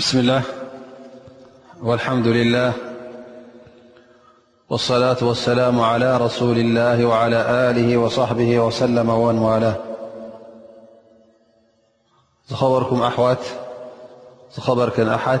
بسم الله والحمد لله والصلاة والسلام على رسول الله وعلى آله وصحبه وسلم ومنوالاه خبركم أحو خرك أ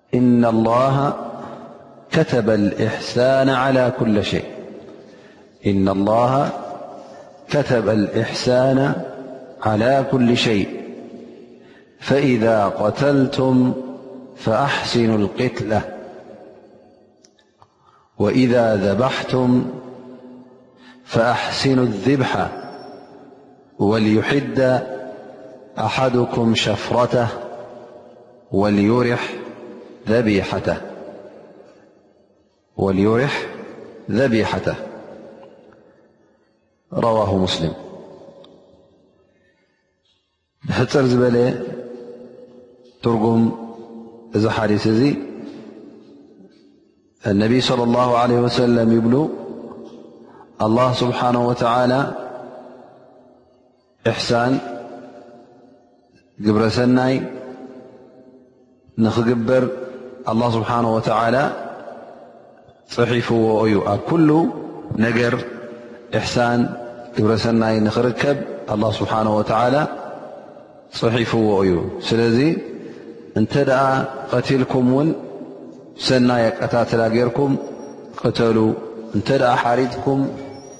إن الله كتب الإحسان على كل شيء فإذا قتلتم فأحسنوا القتلة وإذا ذبحتم فأحسنوا الذبح وليحد أحدكم شفرته تهوليرح ذبيحته رواه مسلم ብሕጽር ዝበለ ትርጉም እዚ ሓዲስ እዚ ነቢይ صለ ላሁ ዓለ ወሰለም ይብሉ ኣላህ ስብሓነ ወተዓላ እሕሳን ግብረሰናይ ንኽግበር ኣላ ስብሓን ወተዓላ ፅሒፍዎ እዩ ኣብ ኩሉ ነገር እሕሳን ግብረሰናይ ንኽርከብ ኣላ ስብሓን ወተዓላ ፅሒፍዎ እዩ ስለዚ እንተ ደኣ ቐትልኩም እውን ሰናይ ኣቀታትላ ጌይርኩም ቅተሉ እንተ ደኣ ሓሪድኩም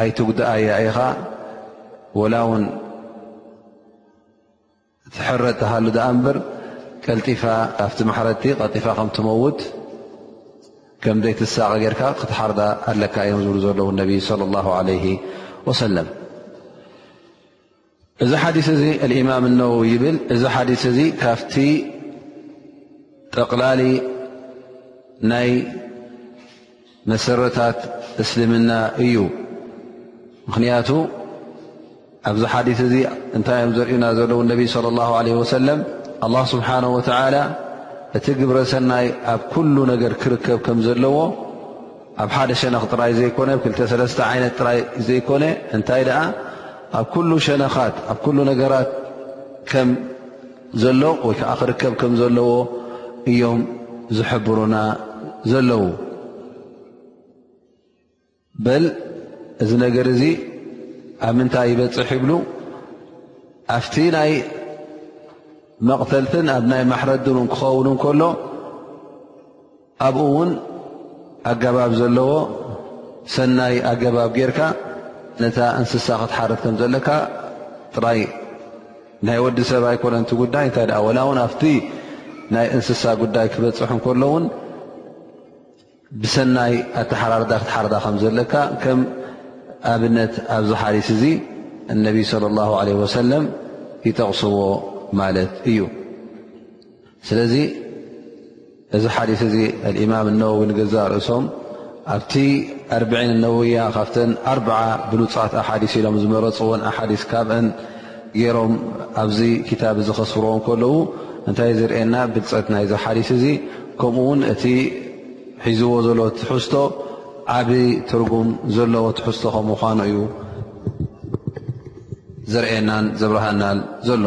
ኣይትጉድኣያ ኢኻ ወላ ውን ትሕረድ ተሃሉ ድኣ እምበር ቀልጢፋ ኣብቲ ማሕረድቲ ቀልጢፋ ከም ትመውት ከምዘይ ትሳቐ ጌርካ ክትሓርዳ ኣለካ እዮም ዝብሉ ዘለዉ ነቢ ለ ላ ለ ወሰለም እዚ ሓዲስ እዚ እማም እነው ይብል እዚ ሓዲስ እዚ ካብቲ ጠቕላሊ ናይ መሰረታት እስልምና እዩ ምኽንያቱ ኣብዚ ሓዲስ እዚ እንታይ እዮም ዘርእዩና ዘለዉ ነቢ صለ ላሁ ለ ወሰለም ኣላ ስብሓን ወተላ እቲ ግብረሰናይ ኣብ ኩሉ ነገር ክርከብ ከም ዘለዎ ኣብ ሓደ ሸነኽ ጥራይ ዘይኮነ ብ ክልተ ሰለስተ ዓይነት ጥራይ ዘይኮነ እንታይ ደኣ ኣብ ኩሉ ሸነኻት ኣብ ኩሉ ነገራት ከም ዘሎ ወይ ከዓ ክርከብ ከም ዘለዎ እዮም ዝሕብሩና ዘለዉ በል እዚ ነገር እዚ ኣብ ምንታይ ይበፅሕ ይብሉ ኣብቲ ናይ መቕተልትን ኣብ ናይ ማሕረድን ክኸውን እንከሎ ኣብኡ ውን ኣገባብ ዘለዎ ሰናይ ኣገባብ ጌርካ ነታ እንስሳ ክትሓርድ ከም ዘለካ ጥራይ ናይ ወዲ ሰብ ኣይኮነን እቲ ጉዳይ እንታይ ደኣ ወላ እውን ኣብቲ ናይ እንስሳ ጉዳይ ክበፅሕ እንከሎ ውን ብሰናይ ኣተሓራርዳ ክትሓርዳ ከም ዘለካ ከም ኣብነት ኣብዚ ሓዲስ እዚ እነቢይ ስለ ላሁ ለ ወሰለም ይጠቕስዎ ማለት እዩ ስለዚ እዚ ሓዲስ እዚ ኣልእማም እነወዊ ንገዛእ ርእሶም ኣብቲ ኣርብዒን እነውያ ካብተን ኣርብዓ ብሉፃት ኣሓዲስ ኢሎም ዝመረፅዎን ኣሓዲስ ካብአን ገይሮም ኣብዚ ክታብ እዚ ከስፍርዎ ከለዉ እንታይ ዝርእየና ብልፀት ናይዚ ሓዲስ እዚ ከምኡ ውን እቲ ሒዝዎ ዘሎ ትሕዝቶ ዓብ ትርጉም ዘለዎ ትሕዝቶ ከም ምኳኑ እዩ ዝርእየናን ዘብርሃናል ዘሎ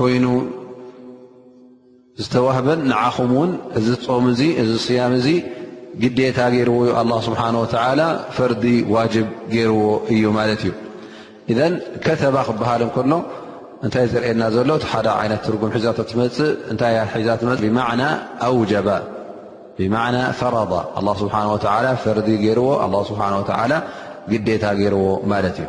ኮይኑ ዝተዋህበን ንዓኹም ውን እዚ ፆም እዚ እዚ ስያም እዚ ግዴታ ገይርዎ ዩ ኣላ ስብሓን ወተላ ፈርዲ ዋጅብ ገይርዎ እዩ ማለት እዩ እዘን ከተባ ክበሃል እንከሎ እንታይ ዝርእየና ዘሎ እቲ ሓደ ዓይነት ትርጉም ሒዛቶ ትመፅእ እንታይ ሒዛ ትመፅ ብማዕና ኣውጀባ ብማዕና ፈረዳ ኣላ ስብሓን ወተላ ፈርዲ ገይርዎ ኣላ ስብሓን ወተላ ግዴታ ገይርዎ ማለት እዩ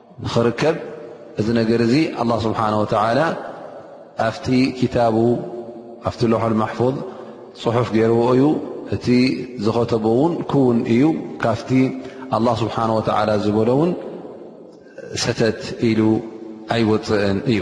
ንኽርከብ እዚ ነገር እዚ ኣላ ስብሓን ወተዓላ ኣብቲ ክታቡ ኣብቲ ሎሖል ማሕፉዝ ፅሑፍ ገይርዎ እዩ እቲ ዝኸተቦ እውን ክውን እዩ ካብቲ ኣላ ስብሓን ወተዓላ ዝበሎ እውን ሰተት ኢሉ ኣይወፅእን እዩ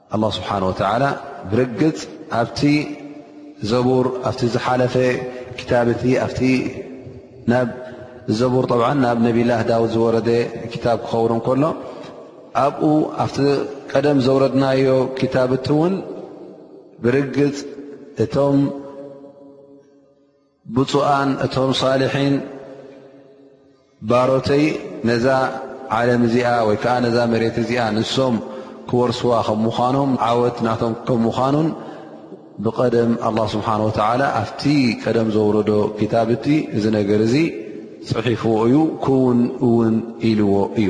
ኣላህ ስብሓን ወተዓላ ብርግፅ ኣብቲ ዘቡር ኣብቲ ዝሓለፈ ክታብ እቲ ኣብቲ ናብ ዘቡር ጠብዓ ናብ ነብላህ ዳውድ ዝወረደ ክታብ ክኸውን እንከሎ ኣብኡ ኣብቲ ቀደም ዘውረድናዮ ክታብቲ እውን ብርግፅ እቶም ብፁኣን እቶም ሳልሒን ባሮተይ ነዛ ዓለም እዚኣ ወይ ከዓ ነዛ መሬት እዚኣ ንሶም ክወርስዋ ከም ምዃኖም ዓወት ናቶም ከም ምዃኑን ብቀደም ኣላ ስብሓን ወተዓላ ኣብቲ ቀደም ዘውረዶ ክታብቲ እዚ ነገር እዚ ፅሒፍዎ እዩ ክውን እውን ኢልዎ እዩ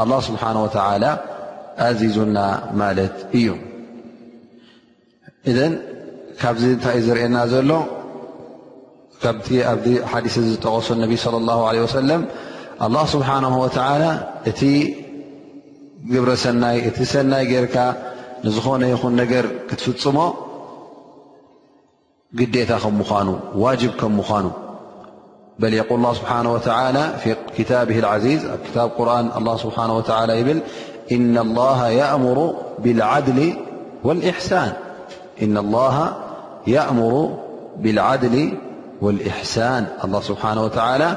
ኣላ ስብሓን ወተዓላ ኣዚዙና ማለት እዩ እዘን ካብዚ እንታይ እዩ ዝርእየና ዘሎ ካብቲ ኣብዚ ሓዲስ እዚ ዝጠቐሱ ነቢ ስለ ላ ለ ወሰለም ኣላ ስብሓን ወተዓላ እቲ ግብረ ሰናይ እቲ ሰናይ ጌርካ ንዝኾነ ይኹን ነገር ክትፍፅሞ جታ من واجب كمن ل يقل الله سبحانه وتعلى في كتابه العي ك رن الله سبحانه وتعلى ل إن الله يأمر بالعدل والإحسان الله سبحانه وتعالى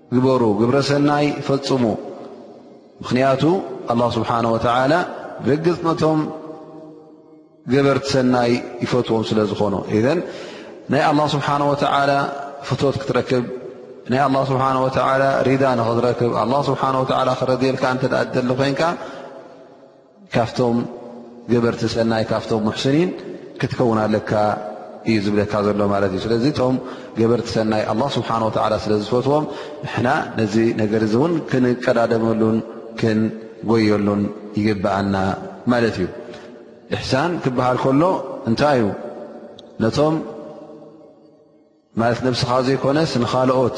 ግበሩ ግብረ ሰናይ ፈፅሙ ምኽንያቱ ኣላ ስብሓን ወተዓላ ብርግፅ ነቶም ገበርቲ ሰናይ ይፈትዎም ስለ ዝኾኑ እዘን ናይ ኣላ ስብሓን ወተዓላ ፍትት ክትረክብ ናይ ኣላ ስብሓን ወተዓላ ሪዳ ንኽትረክብ ኣላ ስብሓን ወተዓላ ክረድየልካ እንተ ደሊ ኮይንካ ካብቶም ገበርቲ ሰናይ ካብቶም ሙሕስኒን ክትከውን ኣለካ እዩ ዝብለካ ዘሎ ማለት እዩ ስለዚ እቶም ገበርቲ ሰናይ ኣላ ስብሓን ወተላ ስለ ዝፈትዎም ንሕና ነዚ ነገር እዚ እውን ክንቀዳደመሉን ክንጎየሉን ይግብኣና ማለት እዩ እሕሳን ክበሃል ከሎ እንታይ እዩ ነቶም ማለት ነብስኻ ዘይኮነስ ንኻልኦት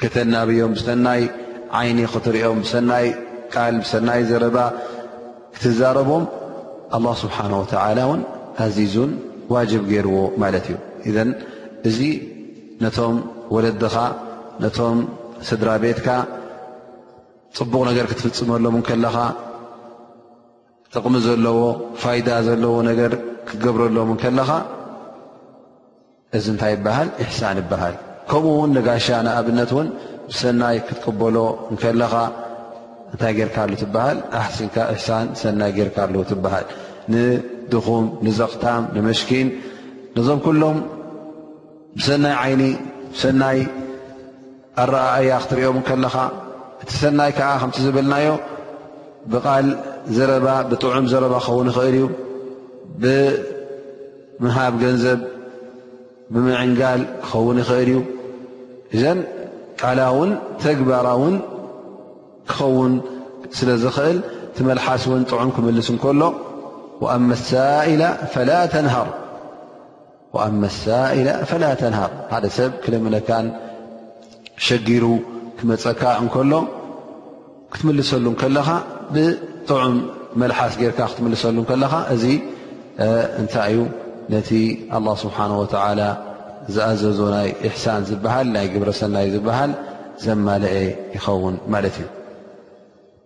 ክተናብዮም ብሰናይ ዓይኒ ክትሪኦም ብሰናይ ቃል ብሰናይ ዘረባ ክትዛረቦም ኣላ ስብሓን ወተላ እውን ኣዚዙን ዋጅብ ገይርዎ ማለት እዩ እዘን እዚ ነቶም ወለድኻ ነቶም ስድራ ቤትካ ፅቡቕ ነገር ክትፍፅመሎም ከለኻ ጥቕሚ ዘለዎ ፋይዳ ዘለዎ ነገር ክትገብረሎም ከለኻ እዚ እንታይ ይበሃል ኢሕሳን ይበሃል ከምኡ ውን ንጋሻ ንኣብነት ውን ብሰናይ ክትቅበሎ እንከለኻ እንታይ ጌርካ ኣሉ ትበሃል ኣሕሲንካ ኢሕሳን ሰናይ ጌርካ ኣሉ ትበሃል ንድኹም ንዘቕታም ንመሽኪን ነዞም ኩሎም ብሰናይ ዓይኒ ሰናይ ኣረኣእያ ክትሪኦም ከለኻ እቲ ሰናይ ከዓ ከምቲ ዝበልናዮ ብቓል ዘረባ ብጥዑም ዘረባ ክኸውን ይኽእል እዩ ብምሃብ ገንዘብ ብምዕንጋል ክኸውን ይኽእል እዩ እዘን ቃላውን ተግባራውን ክኸውን ስለ ዝኽእል እቲ መልሓስ እውን ጥዑም ክምልስ እንከሎ ኣብ መሳኢላ ፈላ ተንሃር ኣመሳኢላ ፈላ ተንሃር ሓደ ሰብ ክለምነካን ሸጊሩ ክመፀካ እንከሎ ክትምልሰሉ ከለኻ ብጥዑም መልሓስ ጌርካ ክትምልሰሉ ከለኻ እዚ እንታይ እዩ ነቲ ኣላ ስብሓን ወተላ ዝኣዘዞ ናይ እሕሳን ዝበሃል ናይ ግብረሰናይ ዝበሃል ዘማለአ ይኸውን ማለት እዩ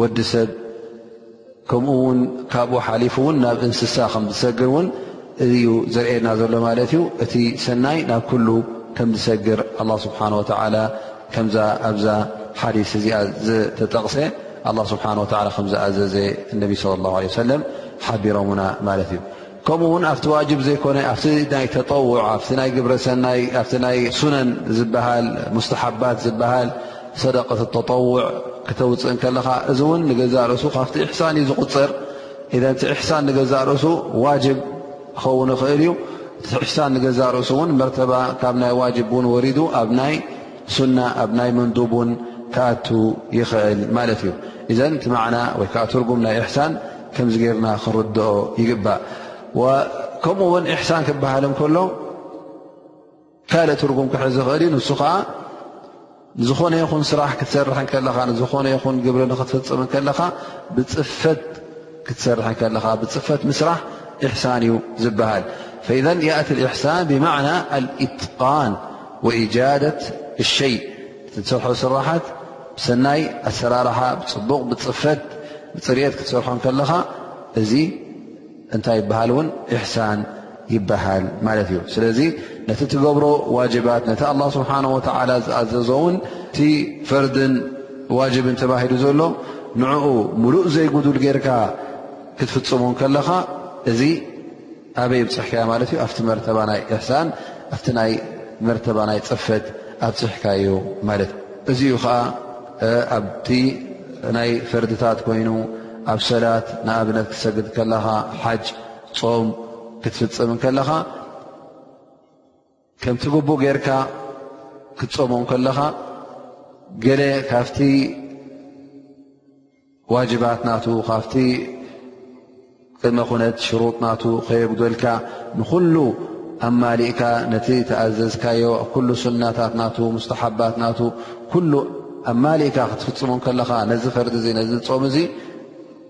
ወዲ ሰብ ከምኡ ውን ካብኡ ሓሊፉ ውን ናብ እንስሳ ከም ዝሰግር ውን እዚዩ ዘርእየና ዘሎ ማለት እዩ እቲ ሰናይ ናብ ኩሉ ከም ዝሰግር ኣላ ስብሓን ወተላ ከምዛ ኣብዛ ሓዲስ እዚኣ ዝተጠቕሰ ኣላ ስብሓን ወላ ከምዝኣዘዘ እነቢ ስለ ላ ለ ሰለም ሓቢሮምና ማለት እዩ ከምኡ ውን ኣብቲ ዋጅብ ዘይኮነ ኣብቲ ናይ ተጠውዕ ኣብቲ ናይ ግብረ ሰናይ ኣብቲ ናይ ሱነን ዝበሃል ሙስተሓባት ዝበሃል ሰደቀት ተጠውዕ ክተውፅእ እንከለኻ እዚ እውን ንገዛእ ርእሱ ካብቲ እሕሳን እዩ ዝቁፅር ኢዘንቲ እሕሳን ንገዛእ ርእሱ ዋጅብ ክኸውን ይኽእል እዩ እቲ እሕሳን ንገዛእ ርእሱ እውን መርተባ ካብ ናይ ዋጅብ እውን ወሪዱ ኣብ ናይ ሱና ኣብ ናይ መንዱብ እውን ክኣቱ ይኽእል ማለት እዩ እዘ እቲ ማዕና ወይ ከዓ ትርጉም ናይ እሕሳን ከምዚ ገርና ክንርድኦ ይግባእ ከምኡ እውን እሕሳን ክበሃል እንከሎ ካልእ ትርጉም ክሕዝ ዝኽእል እዩ ንሱ ከዓ ንዝኾነ ይኹን ስራሕ ክትሰርሕ ከለኻ ንዝኾነ ይኹን ግብሪ ንክትፍፅም ከለኻ ብፅፈት ክትሰርሕ ከለኻ ብፅፈት ምስራሕ እሕሳን እዩ ዝበሃል ፈዘን የእቲ እሕሳን ብማዕና ኣልእትቃን ወኢጃደት ሸይ እቲ ትሰርሖ ስራሓት ብሰናይ ኣሰራርሓ ብፅቡቕ ብፅፈት ብፅርት ክትሰርሖ ከለኻ እዚ እንታይ ይበሃል እውን ኢሕሳን ይበሃል ማለት እዩ ስለዚ ነቲ ትገብሮ ዋጅባት ነቲ ኣላ ስብሓን ወተዓላ ዝኣዘዞውን እቲ ፈርድን ዋጅብን ተባሂሉ ዘሎ ንዕኡ ሙሉእ ዘይጉዱል ጌርካ ክትፍፅሙ ከለኻ እዚ ኣበይ ብፅሕካያ ማለት እዩ ኣብቲ መርተባ ናይ እሕሳን ኣብቲ ናይ መርተባ ናይ ፅፈት ኣብፅሕካዮ ማለት እዩ እዚዩ ከዓ ኣብቲ ናይ ፈርድታት ኮይኑ ኣብ ሰላት ንኣብነት ክትሰግድ ከለኻ ሓጅ ፆም ክትፍፅም ከለኻ ከምቲ ግቡእ ጌርካ ክትጾሞም ከለኻ ገለ ካብቲ ዋጅባት ናቱ ካብቲ ቅድመ ኩነት ሽሩጥ ናቱ ከየጉደልካ ንኹሉ ኣማሊእካ ነቲ ተኣዘዝካዮ ኣብ ኩሉ ሱናታት ናቱ ሙስተሓባት ናቱ ኩሉ ኣማሊእካ ክትፍጽሙ ከለኻ ነዚ ፈርዲ እዚ ነዚ ጾም እዚ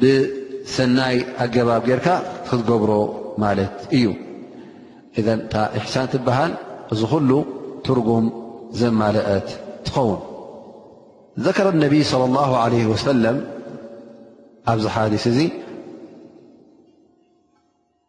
ብሰናይ ኣገባብ ጌርካ ክትገብሮ ማለት እዩ እን እታ እሕሳን ትበሃል እዚ ኩሉ ትርጉም ዘማልአት ትኸውን ዘከረ ነቢይ صለ ላه ለ ወሰለም ኣብዚ ሓዲስ እዚ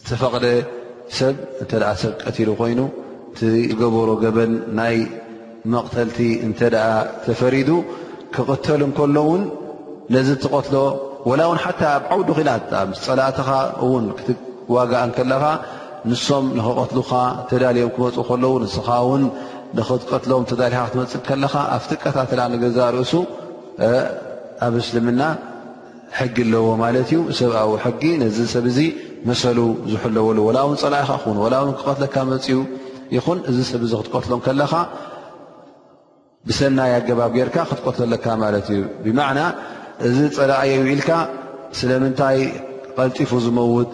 ዝተፈቕደ ሰብ እንተ ሰብ ቀትሉ ኮይኑ እቲ ዝገበሮ ገበን ናይ መቕተልቲ እንተ ተፈሪዱ ክቕተል እንከሎ ውን ነዚ ትቐትሎ ወላ ውን ሓታ ኣብ ዓውዲ ኩናት ምስ ፀላእትኻ እውን ክትዋጋእ እንከለኻ ንሶም ንክቐትልኻ ተዳልዮም ክመፁ ከለዉ ንስኻ ውን ንክትቀትሎም ተዳሊኻ ክትመፅእ ከለኻ ኣብቲ ቀታትላ ንገዛእ ርእሱ ኣብ እስልምና ሕጊ ኣለዎ ማለት እዩ ሰብኣዊ ሕጊ ነዚ ሰብ እዚ መሰሉ ዝሕለወሉ ወላ እውን ፀላኢኻ ክን ወላ እውን ክቐትለካ መፅኡ ይኹን እዚ ሰብ እዚ ክትቀትሎ ከለኻ ብሰናይ ኣገባብ ጌርካ ክትቀትሎ ኣለካ ማለት እዩ ብማዕና እዚ ፀላእየ ዩ ኢልካ ስለምንታይ ቐልጢፉ ዝመውት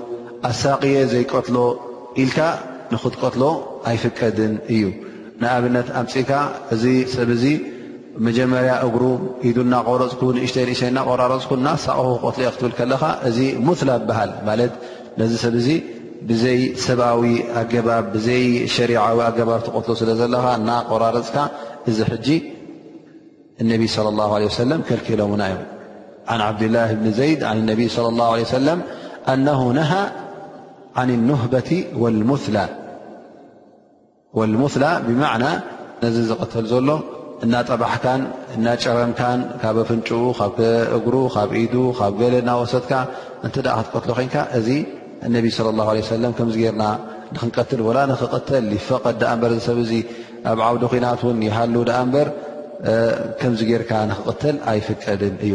ኣሳቅየ ዘይቀትሎ ኢልካ ንክትቀትሎ ኣይፍቀድን እዩ ንኣብነት ኣምጺእካ እዚ ሰብ እዚ መጀመርያ እግሩ ኢዱ እናቆረፅኩ ንእሽተይ ንእሽተይ እናቆራረፅኩ እናሳቐኹ ክቐትሎ እየ ክትብል ከለኻ እዚ ሙትላ ይበሃል ማለት ነዚ ሰብ እዚ ብዘይ ሰብኣዊ ኣገባብ ብዘይ ሸሪዓዊ ኣገባብ ትቐትሎ ስለ ዘለኻ እናቆራረፅካ እዚ ሕጂ እነቢ ስለ ላ ለ ወሰለም ከልኪሎምና እዮም ዓን ዓብድላህ ብኒ ዘይድ ን ነቢይ ስለ ላ ለ ሰለም ኣነሁ ነሃ ዓን ኑህበቲ ወልሙትላ ወልሙላ ብማዕና ነዚ ዝቕተል ዘሎ እናጠባሕካን እናጨረምካን ካብ ኣፍንጭኡ ካብ እግሩ ካብ ኢዱ ካብ ገለ እናወሰትካ እንተ ክትቀትሎ ኮንካ እዚ እነቢ ስለ ላ ለ ሰለም ከምዚ ገርና ንክንቀትል ወላ ንክቕተል ይፈቐድ ዳኣ እምበር ዝሰብ እዚ ኣብ ዓውዲ ኩናት እውን ይሃሉ ዳኣ እምበር ከምዚ ጌርካ ንክቕተል ኣይፍቀድን እዩ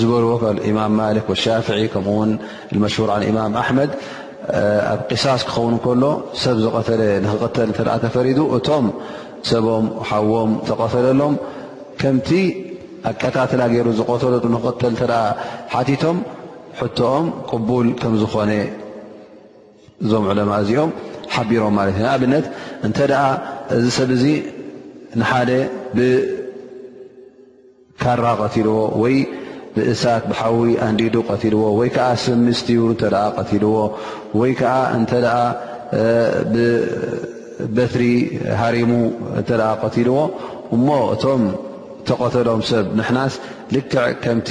ዝበልዎ ኢማም ማሊክ ወሻፍዒ ከምኡውን መሽሁር ን ኢማም ኣሕመድ ኣብ ቅሳስ ክኸውን ከሎ ሰብ ዝቐተለ ንክቕተል እተ ተፈሪዱ እቶም ሰቦም ሓዎም ተቐተለሎም ከምቲ ኣቀታትላ ገይሩ ዝቐተለ ንክቕተል እተ ሓቲቶም ሕቶኦም ቅቡል ከም ዝኾነ እዞም ዕለማ እዚኦም ሓቢሮም ማለት እዩ ንኣብነት እንተ እዚ ሰብ እዚ ንሓደ ካራ ቀትልዎ ወይ ብእሳት ብሓዊ ኣንዲዱ ቀትልዎ ወይ ከዓ ስም ምስትዩ እተ ቀትልዎ ወይ ከዓ እንተ ብበትሪ ሃሪሙ እተ ቀትልዎ እሞ እቶም ተቐተሎም ሰብ ንሕናስ ልክዕ ከምቲ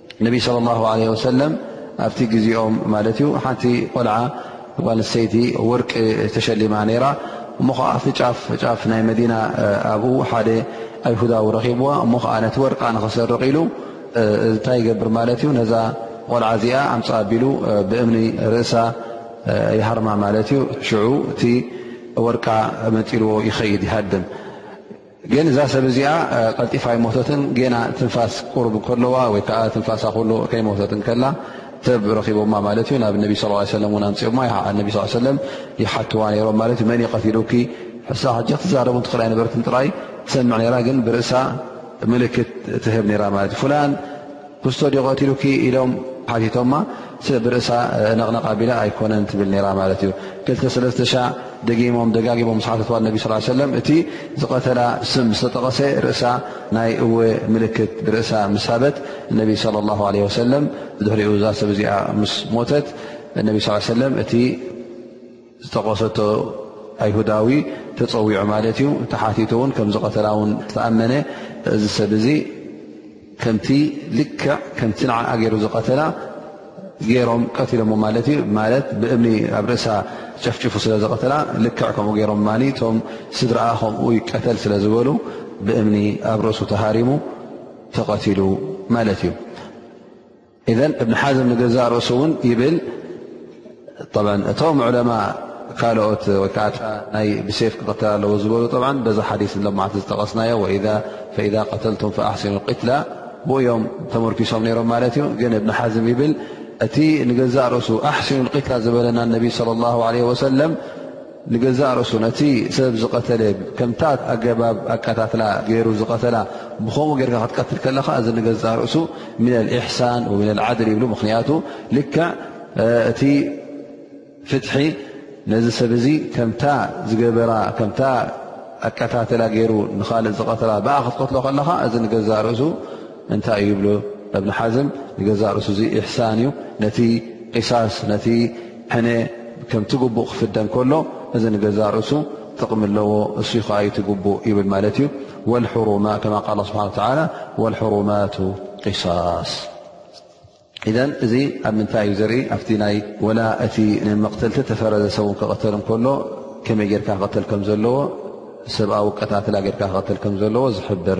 ነቢ صለ ላ ለ ወሰለም ኣብቲ ግዜኦም ማለት እዩ ሓንቲ ቆልዓ ዋልሰይቲ ወርቂ ተሸሊማ ነይራ እሞ ከዓ ኣብቲ ጫፍ ጫፍ ናይ መዲና ኣብኡ ሓደ ኣይሁዳዊ ረኪብዋ እሞ ከዓ ነቲ ወርቃ ንክሰርቂ ኢሉ እታይ ይገብር ማለት እዩ ነዛ ቆልዓ እዚኣ ኣምፃ ኣቢሉ ብእምኒ ርእሳ ይሃርማ ማለት እዩ ሽዑ እቲ ወርቃ መፂልዎ ይኸይድ ይሃድም ግን እዛ ሰብ እዚኣ ቀልጢፋ ኣይሞተትን ጌና ትንፋስ ቁርብ ከለዋ ወይ ከዓ ትንፋሳ ክሉ ከይሞተትን ከላ ሰብ ረኪቦማ ማለት እዩ ናብ ነቢ ስ ሰለ ን ኣምፅኦማ ነቢ ስ ሰለ ይሓትዋ ነሮም ማለት እዩ መን ይቀትሉኪ ሕሳ ሕጂ ክትዛረቡ ትኽእል ኣይነበርትን ጥራይ ትሰምዕ ነራ ግን ብርእሳ ምልክት ትህብ ነራ ማለት እዩ ፍላን ክስቶ ዲዩ ቀቲሉኪ ኢሎም ሓቲቶማ ስብ ብርእሳ ነቕነቕ ኣቢላ ኣይኮነን ትብል ነራ ማለት እዩ ክልተ ሰለስተ ሻዕ ደጊሞም ደጋጊሞም ምስ ሓተትዋ ነቢ ስ ሰለም እቲ ዝቐተላ ስም ምስ ተጠቐሰ ርእሳ ናይ እወ ምልክት ብርእሳ ምስ ሃበት ነቢ ለ ላ ለ ወሰለም ብድሕሪኡ እዛ ሰብ እዚኣ ምስ ሞተት እነቢ ስ ሰለም እቲ ዝጠቐሰቶ ኣይሁዳዊ ተጸዊዑ ማለት እዩ ተሓቲቱ እውን ከም ዝቐተላ እውን ተኣመነ እዚ ሰብ እዚ ከምቲ ልክዕ ከምቲ ንዓኣ ገይሩ ዝቐተላ ገይሮም ቀትሎሞ ማለት እዩ ማለት ብእምኒ ኣብ ርእሳ ጨፍጭፉ ስለ ዝቐተላ ልክዕ ከምኡ ገይሮም ማ እቶም ስድረኣ ከምኡ ይቀተል ስለ ዝበሉ ብእምኒ ኣብ ርእሱ ተሃሪሙ ተቐትሉ ማለት እዩ እዘን እብን ሓዝም ንገዛእ ርእሱ እውን ይብል እቶም ዕለማ ካልኦት ወይከዓ ናይ ብሴፍ ክቕተል ኣለዎ ዝበሉ ብ በዛ ሓዲስ ሎማዕቲ ዝጠቐስናዮ ፈኢዛ ቀተልቱም ኣሕሲኑ ቅትላ ብኡእዮም ተመርኪሶም ነይሮም ማለት እዩ ግን እብን ሓዝም ይብል እቲ ንገዛእ ርእሱ ኣሕሲኑ ቅትላ ዝበለና ነቢ ለ ለ ወሰለም ንገዛእ ርእሱ ነቲ ሰብ ዝቐተለ ከምታ ኣገባብ ኣቀታትላ ገይሩ ዝቐተላ ብኸምኡ ጌርካ ክትቀትል ከለኻ እዚ ንገዛእ ርእሱ ምን ኣልእሕሳን ወምን ኣልዓድል ይብሉ ምኽንያቱ ልክዕ እቲ ፍትሒ ነዚ ሰብ እዚ ከምታ ዝገበራ ከምታ ኣቀታትላ ገይሩ ንኻልእ ዝቐተላ ብኣ ክትቀትሎ ከለኻ እዚ ንገዛእ ርእሱ እንታይ እዩ ይብሉ እብኒ ሓዝም ንገዛእ ርእሱ እዚ እሕሳን እዩ ነቲ ቂሳስ ነቲ ሕነ ከምቲ ግቡእ ክፍደን ከሎ እዚ ንገዛእ ርእሱ ጥቕሚ ኣለዎ እሱ ይኸኣዩቲ ግቡእ ይብል ማለት እዩ ወልሕሩማ ከማ ቃል ስብሓ ተላ ወልሕሩማቱ ቅሳስ እዘን እዚ ኣብ ምንታይ እዩ ዘርኢ ኣብቲ ናይ ወላ እቲ ንመቕተልቲ ተፈረዘ ሰው ክቐተል ከሎ ከመይ ጌርካ ክቐተል ከም ዘለዎ ሰብኣዊ ቀታትላ ጌርካ ክቐተል ከም ዘለዎ ዝሕብር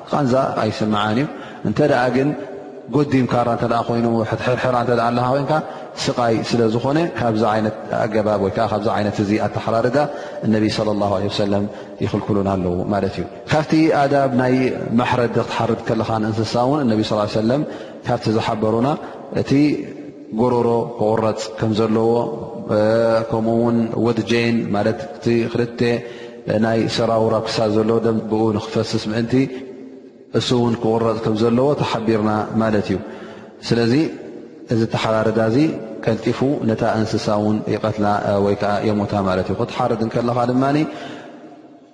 ቃንዛ ኣይስምዓን እዩ እንተ ግን ጎዲምካራ እተ ኮይኑ ሕርሕራ እተ ኣለካ ኮንካ ስቃይ ስለ ዝኾነ ካብዚ ዓይነት ኣገባብ ወይከዓ ካብዚ ዓይነት እዚ ኣተሓራርዳ እነቢ ለ ላ ለ ሰለም ይኽልክሉን ኣለዉ ማለት እዩ ካብቲ ኣዳብ ናይ ማሕረድ ክትሓርድ ከለካ እንስሳ እውን እነቢ ስ ሰለም ካብቲ ዝሓበሩና እቲ ጎሮሮ ክቑረፅ ከም ዘለዎ ከምኡ እውን ወድ ጀይን ማለት እቲ ክልተ ናይ ሰራውር ኣብ ክሳድ ዘሎ ደም ብኡ ንክፈስስ ምእንቲ እሱ እውን ክቑረፅ ከም ዘለዎ ተሓቢርና ማለት እዩ ስለዚ እዚ ተሓራርዳ እዚ ቀልጢፉ ነታ እንስሳ ውን ይቀትላ ወይ ከዓ የሞታ ማለት እዩ ክትሓርድ ከለካ ድማ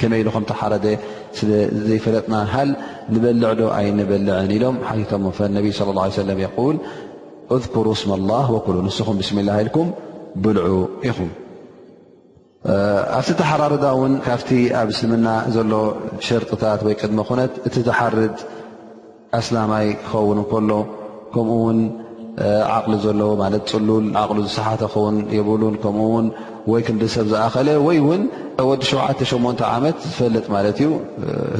ከመይ ኢሉ ከምተሓረደ ስለ ዘይፈለጥና ሃል ንበልዕ ዶ ኣይንበልዕን ኢሎም ሓቲቶሞ ነቢ ስ ላ ሰለም የል እذኩሩ እስም ላ ወኩሉ ንስኹም ብስሚላ ኢልኩም ብልዑ ኢኹም ኣብቲ ተሓራርዳ እውን ካብቲ ኣብ እስልምና ዘሎ ሸርጥታት ወይ ቅድሚ ኩነት እቲ ዝሓርድ ኣስላማይ ክኸውን እንከሎ ከምኡ ውን ዓቕሊ ዘለዎ ማለት ፅሉል ዓቕሉ ዝሰሓተ ክኸውን የብሉን ከምኡ ውን ወይ ክንዲ ሰብ ዝኣኸለ ወይ ውን ወዲ ሸተ ሸ ዓመት ዝፈልጥ ማለት እዩ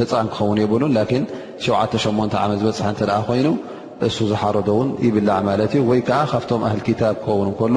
ህፃን ክኸውን የብሉን ላን ሸተ ሸ ዓመት ዝበፅሐ እተ ኮይኑ እሱ ዝሓረዶ ውን ይብላዕ ማለት እዩ ወይ ከዓ ካብቶም ኣህል ክታብ ክኸውን እንከሎ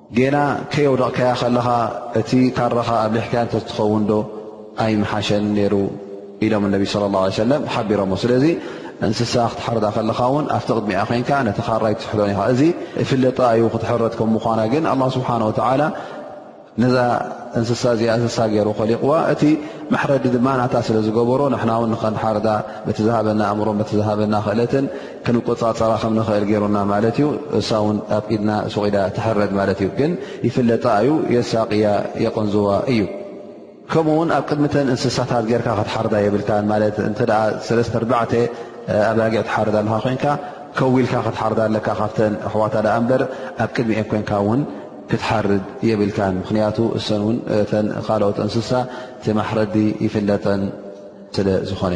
ጌና ከየውደቕካያ ከለኻ እቲ ካራኻ ኣብሊሕካያ እንተትኸውን ዶ ኣይምሓሸን ነይሩ ኢሎም እነቢ ስለ ላ ለ ሰለም ሓቢሮሞ ስለዚ እንስሳ ክትሓርዳ ከለኻ እውን ኣብቲ ቅድሚኣ ኮይንካ ነቲ ካራይ ትስሕሎን ኢኻ እዚ እፍለጣ እዩ ክትሕረድ ከም ምኳና ግን ኣላ ስብሓን ወተዓላ ነዛ እንስሳ እዚኣ እንስሳ ገይሩ ከሊቕዋ እቲ መሕረዲ ድማ ናታ ስለ ዝገበሮ ንሕና ውን ንከንሓርዳ በቲ ዝሃበና ኣእምሮን በቲ ዝሃበና ክእለትን ክንቆፃፀራ ከም ንኽእል ገይሩና ማለት እዩ እሳ ውን ኣብ ኢድና ሱቂዳ ትሕረድ ማለት እዩ ግን ይፍለጣ እዩ የሳቅያ የቐንዝዋ እዩ ከምኡ ውን ኣብ ቅድሚተን እንስሳታት ጌርካ ክትሓርዳ የብልካን ማለት እተ ሰለስተ ኣርባዕተ ኣባጊዕ ትሓርድ ኣለካ ኮንካ ከዊልካ ክትሓርዳ ኣለካ ካብተን ኣሕዋታ ዳኣ እምበር ኣብ ቅድሚ እኤን ኮንካ እውን ክትሓርድ የብልካን ምክንያቱ እሰን ውን እተን ካልኦት እንስሳ ቲ ማሕረዲ ይፍለጠን ስለ ዝኾነ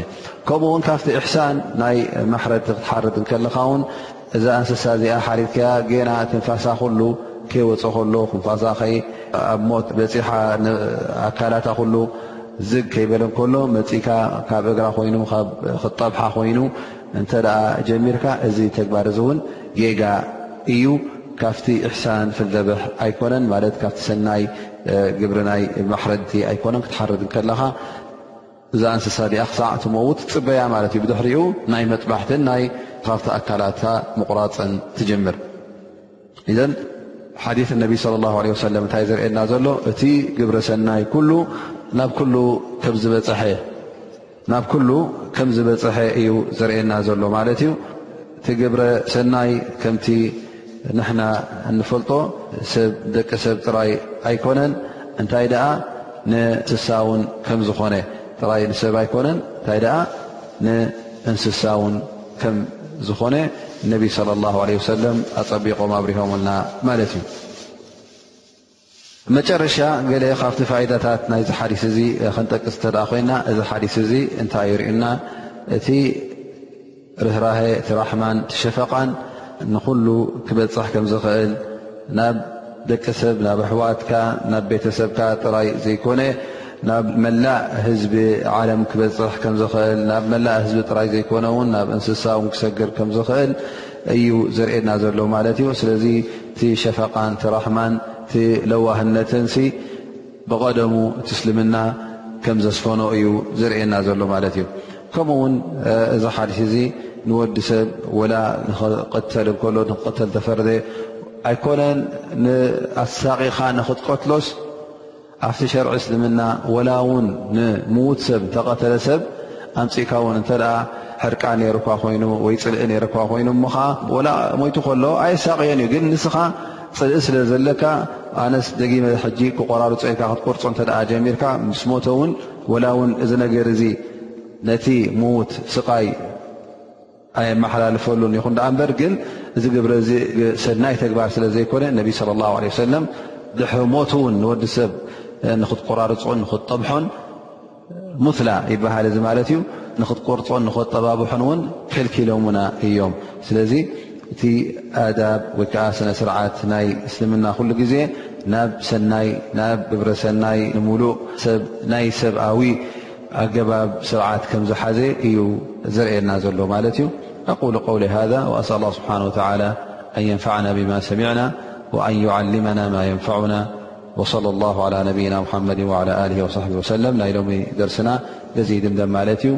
ከምኡ ውን ካብቲ እሕሳን ናይ ማሕረድ ክትሓርድ ከለኻ ውን እዛ እንስሳ እዚኣ ሓሪድከያ ገና ትንፋሳ ኩሉ ከይወፀ ከሎ ክንፋሳ ከይ ኣብ ሞት በፂሓ ኣካላታ ኩሉ ዝግ ከይበለ ከሎ መፂካ ካብ እግራ ኮይኑ ካብ ክጠብሓ ኮይኑ እንተ ጀሚርካ እዚ ተግባር እዚ እውን ጌጋ እዩ ካብቲ እሕሳን ፍልደበሕ ኣይኮነን ማለት ካብቲ ሰናይ ግብሪ ናይ ማሕረድቲ ኣይኮነን ክትሓርድ ከለኻ እዛ እንስሳ ዲኣ ክሳዕ ትመውት ትፅበያ ማለት እዩ ብድሕሪኡ ናይ መጥባሕትን ናይ ካብቲ ኣካላታ ምቑራፅን ትጀምር እዘን ሓዲ ነቢ ለ ላ ለ ወሰለም እንታይ ዘርእየና ዘሎ እቲ ግብረ ሰናይ ኩሉ ናብ ኩሉ ከምዝበፅሐ እዩ ዘርእየና ዘሎ ማለት እዩ እቲ ግብረ ሰናይ ከምቲ ንሕና እንፈልጦ ሰብ ደቂ ሰብ ጥራይ ኣይኮነን እንታይ ደኣ ንእንስሳ ውን ከም ዝኾነ ጥራይ ንሰብ ኣይኮነን እንታይ ደኣ ንእንስሳ ውን ከም ዝኾነ ነቢ ስለ ላሁ ለ ወሰለም ኣፀቢቖም ኣብሪሆምልና ማለት እዩ መጨረሻ ገለ ካብቲ ፋይዳታት ናይዚ ሓዲስ እዚ ከንጠቅስ እተ ኮይና እዚ ሓዲስ እዚ እንታይ ይርእዩና እቲ ርህራሀ እቲ ራሕማን እቲ ሸፈቓን ንኹሉ ክበፅሕ ከም ዝኽእል ናብ ደቂ ሰብ ናብ ኣሕዋትካ ናብ ቤተሰብካ ጥራይ ዘይኮነ ናብ መላእ ህዝቢ ዓለም ክበፅሕ ከም ዝኽእል ናብ መላእ ህዝቢ ጥራይ ዘይኮነ እውን ናብ እንስሳ እውን ክሰግር ከም ዝኽእል እዩ ዘርእየና ዘሎ ማለት እዩ ስለዚ እቲ ሸፈቃን እቲ ራሕማን እቲ ለዋህነትን ሲ ብቐደሙ እቲ እስልምና ከም ዘስፈኖ እዩ ዘርእየና ዘሎ ማለት እዩ ከምኡ ውን እዚ ሓዲስ እዚ ንወዲ ሰብ ወላ ንክቕተል እከሎ ንክቕተል ተፈርደ ኣይኮነን ንኣሳቂኻ ንክትቀትሎስ ኣብቲ ሸርዒ እስልምና ወላ ውን ንምዉት ሰብ ዝተቐተለ ሰብ ኣምፂእካ ውን እንተ ሕርቃ ነይሩካ ኮይኑ ወይ ፅልኢ ነይሩካ ኮይኑ እሞ ከዓ ወላ ሞይቱ ከሎ ኣየሳቅየን እዩ ግን ንስኻ ፅልኢ ስለ ዘለካ ኣነስ ደጊመ ሕጂ ክቆራርፆ ኢልካ ክትቆርፆ እንተ ጀሚርካ ምስ ሞተ ውን ወላ ውን እዚ ነገር እዚ ነቲ ምዉት ስቃይ ኣየመሓላልፈሉን ይኹን ደኣ እምበር ግን እዚ ግብረ እዚ ሰናይ ተግባር ስለ ዘይኮነ ነቢ ስለ ላ ለ ሰለም ድሕሪ ሞት እውን ንወዲ ሰብ ንክትቆራርፆን ንክትጠብሖን ሙትላ ይበሃል እዚ ማለት እዩ ንክትቆርፆን ንክትጠባብሖን እውን ከልኪሎምና እዮም ስለዚ እቲ ኣዳብ ወይ ከዓ ስነ ስርዓት ናይ እስልምና ኩሉ ግዜ ናብ ሰናይ ናብ ግብረ ሰናይ ንምሉእ ሰብ ናይ ሰብኣዊ ألجبب سرعت كم زحز ي زرألنا لو ملت ي أقول قول هذا وأسأل الله سبحانه وتعالى أن ينفعنا بما سمعنا وأن يعلمنا ما ينفعنا وصلى الله على نبينا محمد وعلى له وصحبه وسلم ي لم درسنا لزي دمدم ملت ي